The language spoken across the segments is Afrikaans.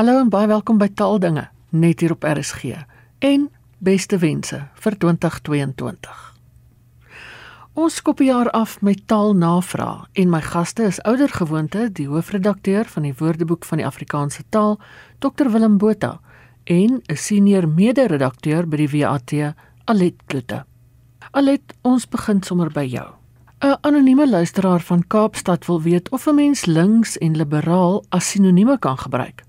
Hallo en baie welkom by Taaldinge net hier op RSG. En beste wense vir 2022. Ons skop die jaar af met taalnavraag en my gaste is oudergewoonte die hoofredakteur van die Woordeboek van die Afrikaanse taal, Dr Willem Botha en 'n senior mede-redakteur by die WAT, Alet Kloete. Alet, ons begin sommer by jou. 'n Anonieme luisteraar van Kaapstad wil weet of 'n mens links en liberaal as sinonieme kan gebruik.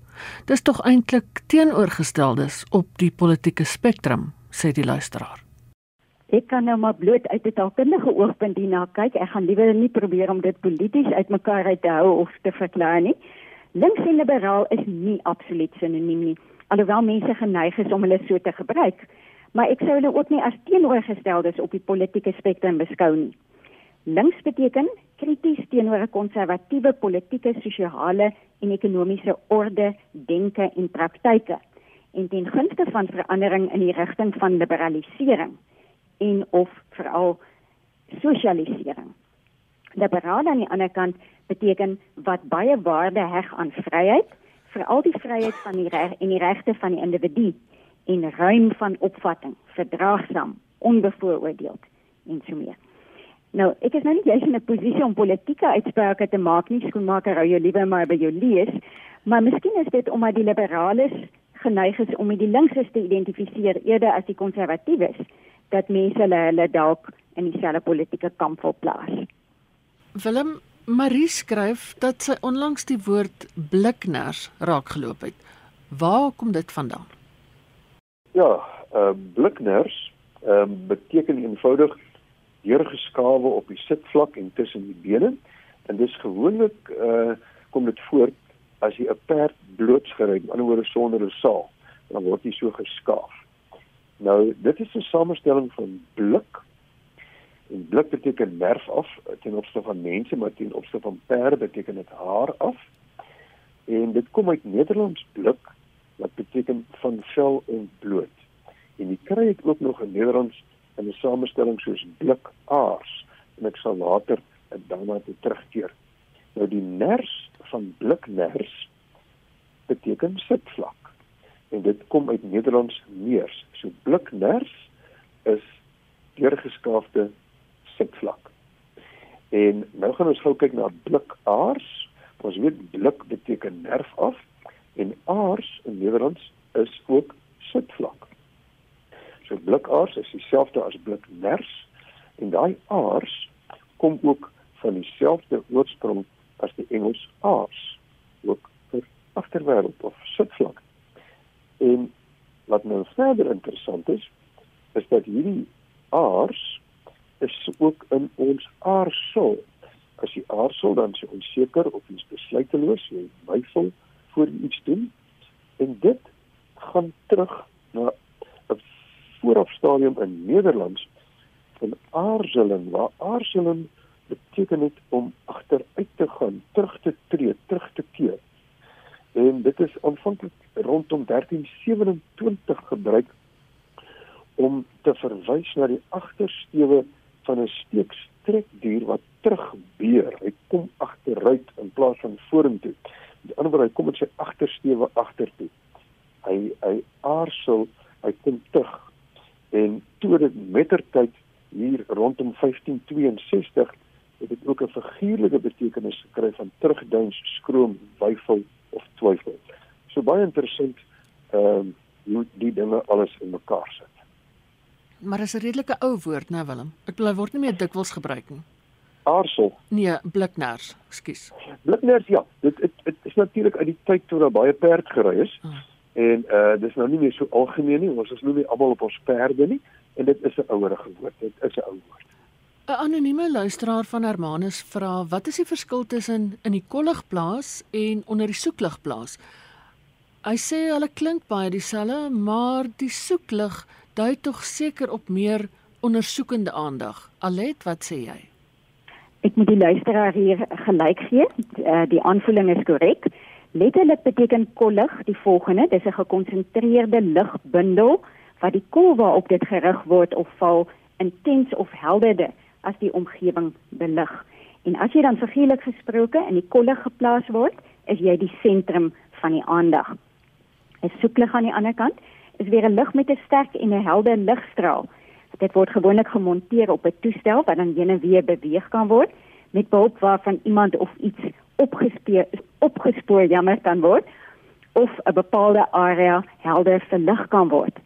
Dis tog eintlik teenoorgesteldes op die politieke spektrum, sê die luisteraar. Ek kan nou maar bloot uit 'n taalkundige oogpunt hierna kyk. Ek gaan liewer nie probeer om dit polities uitmekaar uit te hou of te verklaar nie. Links en liberaal is nie absoluut sinoniem nie, alhoewel mense geneig is om hulle so te gebruik. Maar ek sou hulle ook nie as teenoorgesteldes op die politieke spektrum beskou nie. Links beteken krities teenoor 'n konservatiewe politieke, sosiale en ekonomiese orde, denke en praktyke en ten gunste van verandering in die rigting van liberalisering en of veral sosialisering. Liberaal aan die ander kant beteken wat baie waarde heg aan vryheid, veral die vryheid van die reg en die regte van die individu en ruim van opvatting, verdraagsaam, onbevooroordeeld en so meer. Nou, ek is nou nie jy's in 'n posisie om politieke uitsprake te maak nie, skoonmaker hou jou liewer maar by jou lees, maar miskien is dit omdat die liberales geneig is om met die linkses te identifiseer eerder as die konservatiewes dat mense hulle hulle dalk in dieselfde politieke kamp wil plaas. Willem Marie skryf dat sy onlangs die woord blikners raakgeloop het. Waar kom dit vandaan? Ja, uh blikners ehm uh, beteken eenvoudig deurgeskawe op die sitvlak en tussen die bene en dis gewoonlik uh kom dit voor as jy 'n perd blootsgery, aan die ander woorde sonder 'n saal, dan word hy so geskaaf. Nou, dit is 'n samestelling van blik. En blik beteken nerf af ten opsigte van mense, maar ten opsigte van perde beteken dit haar af. En dit kom uit Nederlands blik wat beteken van vel ontbloot. En jy kry dit ook nog in Nederlands in 'n samestelling soos blikaars en ek sal later daarna toe terugkeer. Nou die ners van blikners beteken sitvlak. En dit kom uit Nederlands neers. So blikners is deurgeskaafde sitvlak. En nou gaan ons gou kyk na blikaars. Ons weet blik beteken nerf af en aars in Nederlands is ook sitvlak. So blikaars is dieselfde as blikners en daai aars kom ook van dieselfde oorsprong as die Engels aars, ook vir agterwêreld of sitvlak. En wat nou verder interessant is, is dat hierdie aars is ook in ons aarsel. As jy aarsel dan is jy onseker of jy's besluiteloos, jy weifel voor jy iets doen. En dit gaan terug na vooraf stadium in Nederlands van aarzeling waar aarzeling beteken dit om agteruit te gaan, terug te tree, terug te keer. En dit is aanvanklik rondom 1327 gebruik om te verwys na die agtersteewe van 'n steekstrekdier wat terugbeur. Hy kom agteruit in plaas van vorentoe. Die ander woord, hy kom met sy agtersteewe agtertoe. Hy hy aarzel, hy kom terug en toe dit mettertyd hier rondom 1562 het dit ook 'n figuurlike betekenis gekry van terugduins, skroom, weifel of twyfel. So baie interessant ehm uh, hoe die dinge alles in mekaar sit. Maar is 'n redelike ou woord, né Willem? Ek bly word nie meer dikwels gebruik nie. Aarsel. Nee, blikners, ekskuus. Blikners ja, dit dit is natuurlik uit die tyd toe daar baie perd gery is. Oh en uh dis nou nie meer so algemeen nie ons is nou nie almal op ons perde nie en dit is 'n ouerige woord dit is 'n ou woord. 'n anonieme luisteraar van Hermanus vra wat is die verskil tussen in die kolligplaas en onder die soekligplaas? Hy sê hulle klink baie dieselfde maar die soeklig dui tog seker op meer ondersoekende aandag. Alet wat sê jy? Ek moet die luisteraar hier gelyk gee. Uh, die aanvulling is korrek Letterlik beteken kollig die volgende: dis 'n gekonsentreerde ligbundel wat die kol waarop dit gerig word of val intens of helderder as die omgewing belig. En as jy dan figuurlik gesproke in die kollig geplaas word, is jy die sentrum van die aandag. 'n soeklig aan die ander kant is weer 'n lig met 'n sterk en 'n helder ligstraal. Dit word gewoonlik gemonteer op 'n toestel wat dan heen en weer beweeg kan word met behulp waarvan iemand of iets opgespoor opgespoor jammer kan word of 'n bepaalde area helder verlig kan word.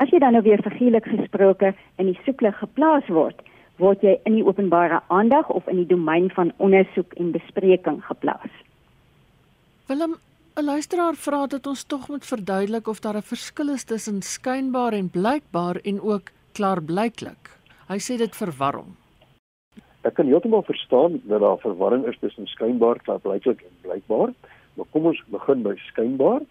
As jy dan nou weer figuurlik gesproke in die soeklig geplaas word, word jy in die openbare aandag of in die domein van ondersoek en bespreking geplaas. Willem, 'n luisteraar vra dat ons tog moet verduidelik of daar 'n verskil is tussen skynbaar en blykbaar en ook klaarblyklik. Hy sê dit verwar hom. Ek kan heeltemal verstaan dat daar verwarring is tussen skynbaar, klaarblyklik en blykbaar, maar kom ons begin by skynbaar.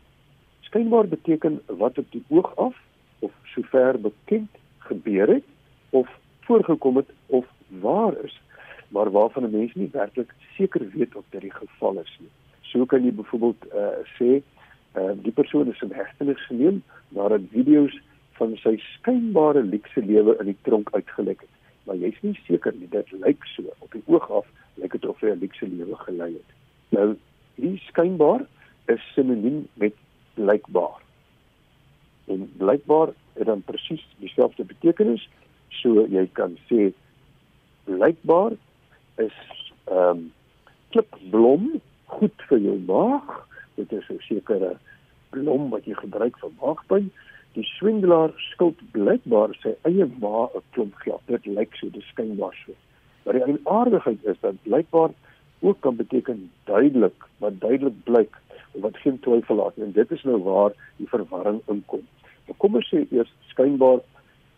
Skynbaar beteken wat op die oog af of sover bekend gebeur het of voorgekom het of waar is, maar waarvan 'n mens nie werklik seker weet of dit die geval is nie. So kan jy byvoorbeeld uh, sê uh, die persoon is in hegtenis geneem nadat video's van sy skynbare luukse lewe in die tronk uitgelek het. Maar jy's nie seker nie, dit lyk so op die oog af lyk dit of hy 'n luukse lewe gelei het. Nou, die skynbaar is sinoniem met blykbaar. En blykbaar het dan presies dieselfde betekenis, so jy kan sê blykbaar is ehm um, klipblom goed vir jou maag. Dit is 'n sekere blom wat jy gebruik vir maagpyn. Die swindelaar skuld blykbaar sy eie ma 'n klomp geld. Dit lyk so, dit skynbaar so. Maar die aardigheid is dat blykbaar ook kan beteken duidelik, wat duidelik blyk wat geen twyfel laat en dit is nou waar die verwarring inkom. Nou kom ons sê eers skynbaar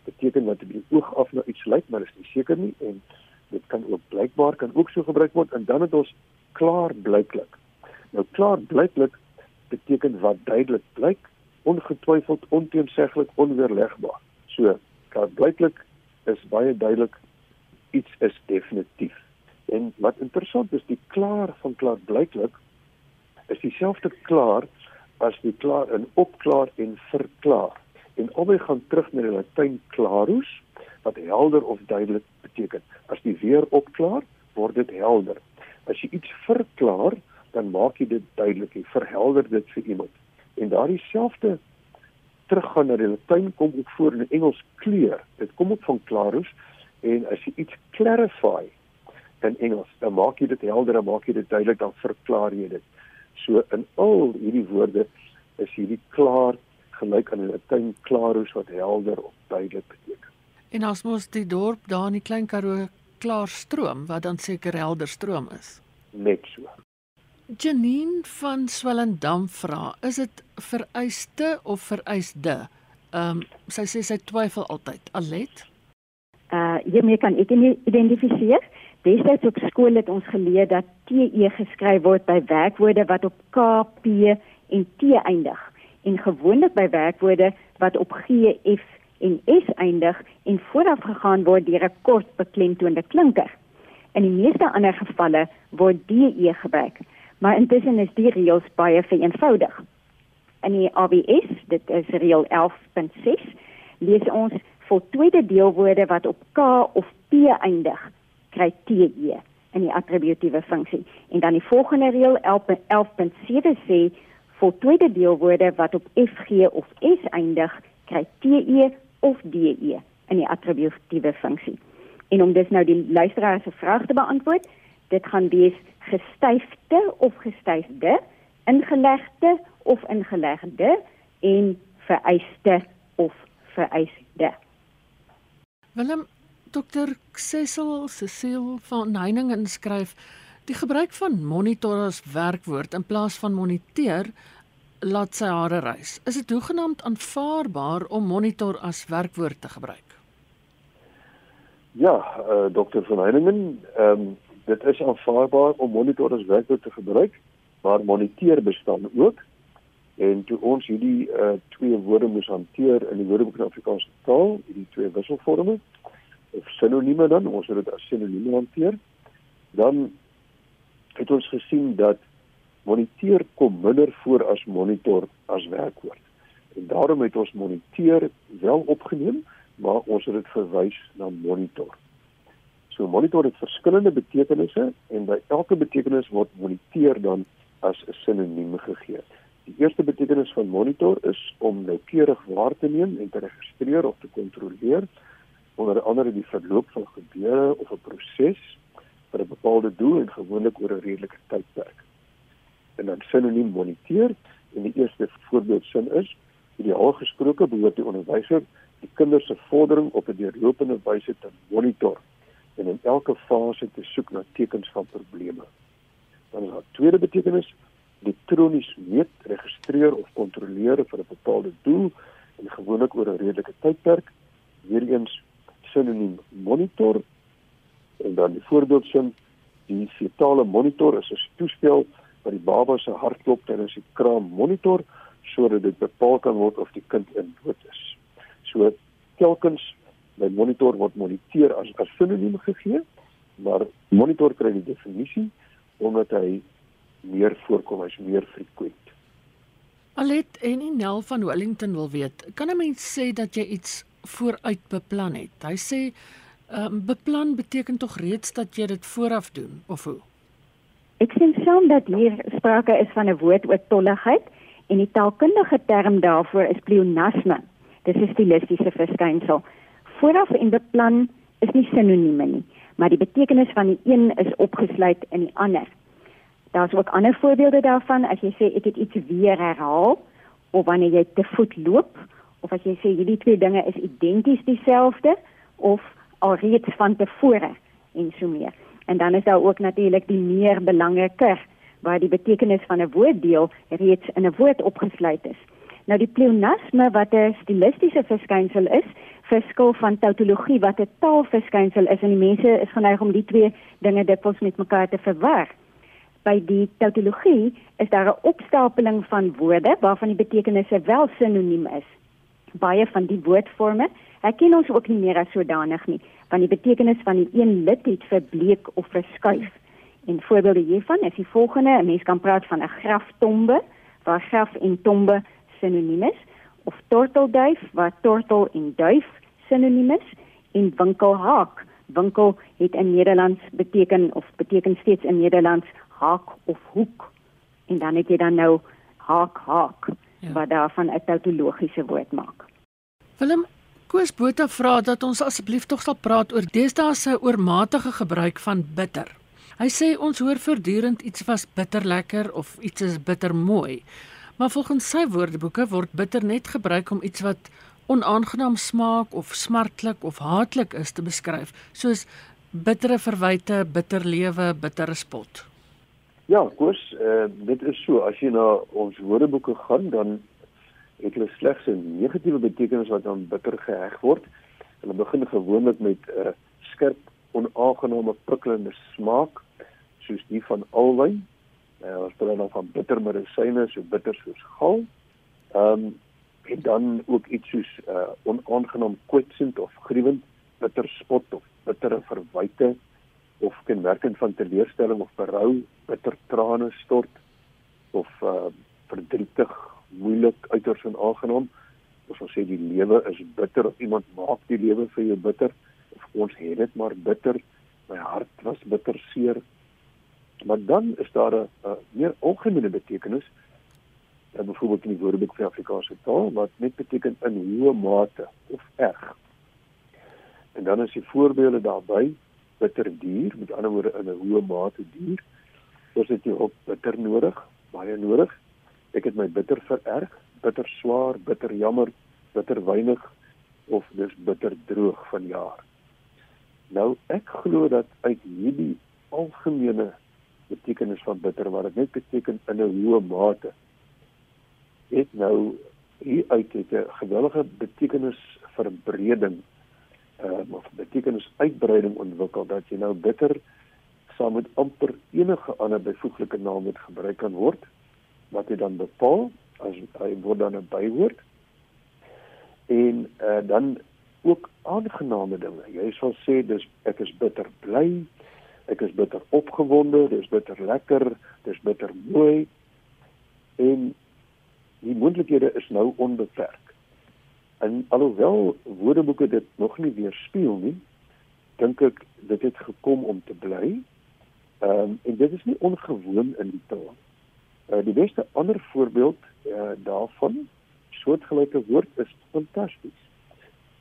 beteken wat op die oog af nou iets lyk, maar is nie seker nie en dit kan ook blykbaar kan ook so gebruik word en dan het ons klaar blyklik. Nou klaar blyklik beteken wat duidelik blyk, ongetwyfeld, onteenseglik, onweerlegbaar. So, blyklik is baie duidelik iets is definitief. En wat interessant is, die klaar van klaar blyklik is dieselfde klaar as die klaar in opklaar en verklaar. En albei gaan terug na die Latyn clarus wat helder of duidelik beteken. As die weer opklaar, word dit helder. As jy iets verklaar, dan maak jy dit duidelik, jy verhelder dit vir iemand. En daardie selfde teruggaan na die Latyn kom ook voor in Engels clear. Dit kom ook van clarus en as jy iets clarify in Engels, dan maak jy dit helder, dan maak jy dit duidelik, dan verklaar jy dit. So in al hierdie woorde is hierdie klaar gelyk aan 'n Latyn clarus wat helder of duidelik beteken. En as mos die dorp daar in die Klein Karoo klaar stroom wat dan seker helder stroom is. Net so. Janine van Swellendam vra, is dit vereiste of vereisde? Ehm um, sy sê sy twyfel altyd. Alet? Uh hiermee kan ek nie identifiseer. Destyds op skool het ons geleer dat TE geskryf word by werkwoorde wat op K, P en T eindig en gewoonlik by werkwoorde wat op G, F en S eindig en vooraf gegaan word deur 'n kort beklemtoonde klinker. In die meeste ander gevalle word DE gebruik, maar intussen is die reëls baie vereenvoudig. In die ABS, dit is reël 11.6, lees ons voltooide deelwoorde wat op K of P eindig, kry TE in die attributiewe funksie. En dan die volgende reël 11.7 sê voltooide deelwoorde wat op FG of S eindig, kry TE of DE in die attributiewe funksie. En om dus nou die luisteraar se vraag te beantwoord, dit gaan wees gestyfde of gestyfde, ingelegde of ingelegde en vereiste of vereiste. Willem Dr. Cecil Cecil van Heiningen skryf die gebruik van monitor as werkwoord in plaas van moniteer laat sy hare rys. Is dit hoegenaamd aanvaarbaar om monitor as werkwoord te gebruik? Ja, uh, dokter van Heiningen, ehm um, dit is aanvaarbaar om monitor as werkwoord te gebruik, maar moniteer bestaan ook. En toe ons hierdie uh, twee woorde moes hanteer in die Woordeboek van Afrikaanse taal, hierdie twee wisselforme of sinonieme dan, ons het dit as sinonieme hanteer, dan het ons gesien dat moniteer kom minder voor as monitor as werkwoord. En daarom het ons moniteer wel opgeneem, maar ons het dit verwys na monitor. So monitor het verskillende betekenisse en by elke betekenis word moniteer dan as 'n sinoniem gegee. Die eerste betekenis van monitor is om noukeurig waar te neem en te registreer of te kontroleer onder andere die verloop van gebeure of 'n proses vir 'n bepaalde doel en gewoonlik oor 'n redelike tydperk. En dan sinoniem moniteer en die eerste voorbeeld sin is ideaal gesproke behoort die onderwyser die kinders se vordering op 'n deurlopende wyse te monitor en in elke fase te soek na tekens van probleme. Dan is daar tweede betekenis elektronies meet, registreer of kontroleer vir 'n bepaalde doel en gewoonlik oor 'n redelike tydperk. Weereens sinoniem monitor en dan die voorbeeldsin die fetale monitor is 'n toestel wat die baba se hartklop tydens die kraam monitor sodat dit bepaal kan word of die kind in dood is. So telkens by monitor word moniteer as 'n sinoniem gegee, maar monitor kry die definisie omdat hy meer voorkom, hy's meer frequent. Alet en Nel van Wellington wil weet, kan 'n mens sê dat jy iets vooruit beplan het? Hy sê um, beplan beteken tog reeds dat jy dit vooraf doen of hoe? Ek sien saam dat hier sprake is van 'n woord oor tolligheid en die taalkundige term daarvoor is pleonasme. Dit is 'n stilistiese verskynsel. Vooraf en beplan is nie sinonieme nie, maar die betekenis van die een is opgesluit in die ander. Daar's ook ander voorbeelde daarvan as jy sê ek het iets weer herhaal of wanneer jy te voet loop of as jy sê hierdie twee dinge is identies dieselfde of alreeds van tevore en so meer. En dan is daar ook natuurlik die meer belangriker waar die betekenis van 'n woorddeel reeds in 'n woord opgesluit is. Nou die pleonasme wat 'n stilistiese verskynsel is, verskil van tautologie wat 'n taalverskynsel is en die mense is geneig om die twee dinge dikwels met mekaar te verwar by die tautologie is daar 'n opstapeling van woorde waarvan die betekenisse wel sinoniem is. Baie van die woordforme herken ons ook nie meer as sodanig nie, want die betekenis van die een lid het verbleek of verskuif. En voorbeelde hiervan is die volgende: 'n mens kan praat van 'n graftombe waar graf en tombe sinoniem is, of tortelduif waar tortel en duif sinoniem is, en winkelhaak. Winkel het in Nederlands beteken of beteken steeds in Nederlands haak of hoek en dan het jy dan nou haak haak ja. wat daarvan 'n tautologiese woord maak. Willem Koos Botha vra dat ons asseblief tog sal praat oor deesdae se oormatige gebruik van bitter. Hy sê ons hoor voortdurend iets was bitter lekker of iets is bitter mooi. Maar volgens sy woordeboeke word bitter net gebruik om iets wat onaangenaam smaak of smartlik of haatlik is te beskryf, soos bittere verwyte, bitter lewe, bittere spot. Ja, koers, uh, dit is so as jy na ons woordeboeke gaan dan het hulle slegs 'n negatiewe betekenis wat aan bitter geheg word. Hulle begin gewoonlik met 'n uh, skerp, onaangename, prikkelende smaak soos die van alwyn. Uh, ons praat dan van bitter medisyne, so bitter soos gal. Ehm um, en dan ook iets soos uh, onaangenaam kwetsend of gruwend, bitter spot of bittere verwyte of kenmerkend van teleurstelling of berou, bitter trane stort of uh verdrietig, moeilik, uiters onaangenaam. Ons sal sê die lewe is bitter of iemand maak die lewe vir jou bitter of ons het dit maar bitter. My hart was bitter seer. Maar dan is daar 'n meer algemene betekenis dan byvoorbeeld in die Woordeboek vir Afrikaanse taal wat net beteken in hoë mate of erg. En dan is die voorbeelde daarbey bitter duur, met ander woorde in 'n hoë mate duur. Ons het hier op bitter nodig, baie nodig. Ek het my bitter vererg, bitter swaar, bitter jammer, bitter weinig of dis bitter droog van jaar. Nou ek glo dat uit hierdie algemene betekenis van bitter wat dit net beteken in 'n hoë mate. Het nou hier uit het 'n gewellige betekenis verbreding uh, of betekenis uitbreiding ontwikkel dat jy nou bitter saam met amper enige ander byvoeglike naam wat gebruik kan word wat jy dan bepaal as hy word dan 'n bywoord. En uh, dan ook aangename dinge. Jy sal sê dis ek is bitter bly ek is bitter opgewonde dis bitter lekker dis bitter mooi en die moontlikhede is nou onbeperk En alhoewel woordeboeke dit nog nie weerspieël nie, dink ek dit het gekom om te bly. Ehm um, en dit is nie ongewoon in die taal. Uh, die beste ander voorbeeld uh, daarvan soortgelyke woord is fantasties.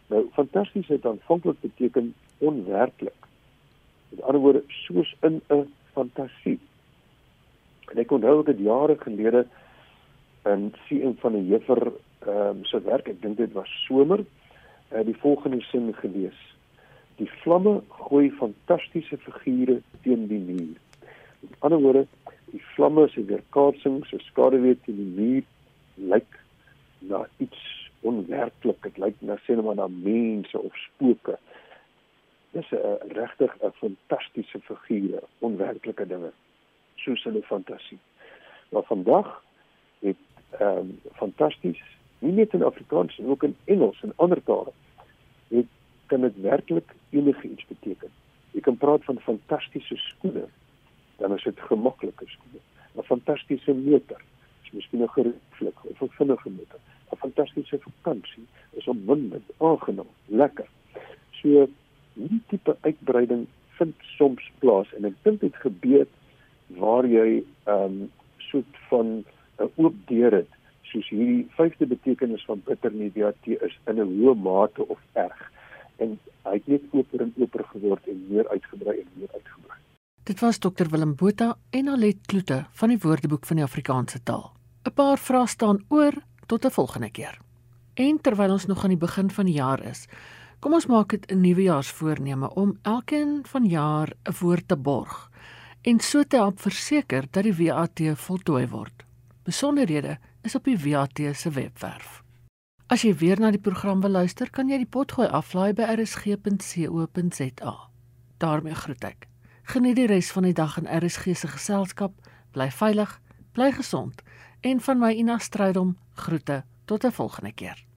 Nou fantasties het aanvanklik beteken onwerklik. Met ander woorde soos in 'n fantasie. En ek onthou ek het jare gelede in sien van 'n juffer ehm um, se werk, ek dink dit was somer, uh, die volgende sin gelees. Die vlamme gooi fantastiese figure teen die muur. Met ander woorde, die vlamme se weerkaatsing, so skaduwee teen die muur lyk na iets onwerklik. Dit lyk na sê net maar na mense of spooke. Dis 'n regtig 'n fantastiese figure, onwerklike dinge. Soos hulle fantasie. Maar vandag het ehm um, fantasties nie net in Afrikaans en ook in Engels en ander tale het kan dit werklik enige iets beteken. Jy kan praat van fantastiese skoene, dan is dit gemaklike skoene. 'n Fantastiese motor, is miskien 'n gerieflik of 'n vinnige motor. 'n Fantastiese vakansie is opwindend, aangenaam, lekker. So hierdie tipe uitbreiding vind soms plaas en ek dink dit gebeur waar jy ehm um, soort van 'n oop deur het soos hierdie vyfde betekenis van bitter mediate is in 'n hoë mate of erg en hy het net oper en oper geword en meer uitgebrei en meer uitgebrei. Dit was Dr Willem Botha en Alet Kloete van die Woordeboek van die Afrikaanse taal. 'n Paar vrae staan oor tot 'n volgende keer. En terwyl ons nog aan die begin van die jaar is, kom ons maak dit 'n nuwejaarsvoorneme om elkeen van jaar 'n woord te borg en so te help verseker dat die WAT voltooi word. Besonderhede is op die WAT se webwerf. As jy weer na die program wil luister, kan jy die potgooi aflaai by rsg.co.za. daarmee groet ek. Geniet die res van die dag in RSG se geselskap, bly veilig, bly gesond en van my Ina Strydom groete tot 'n volgende keer.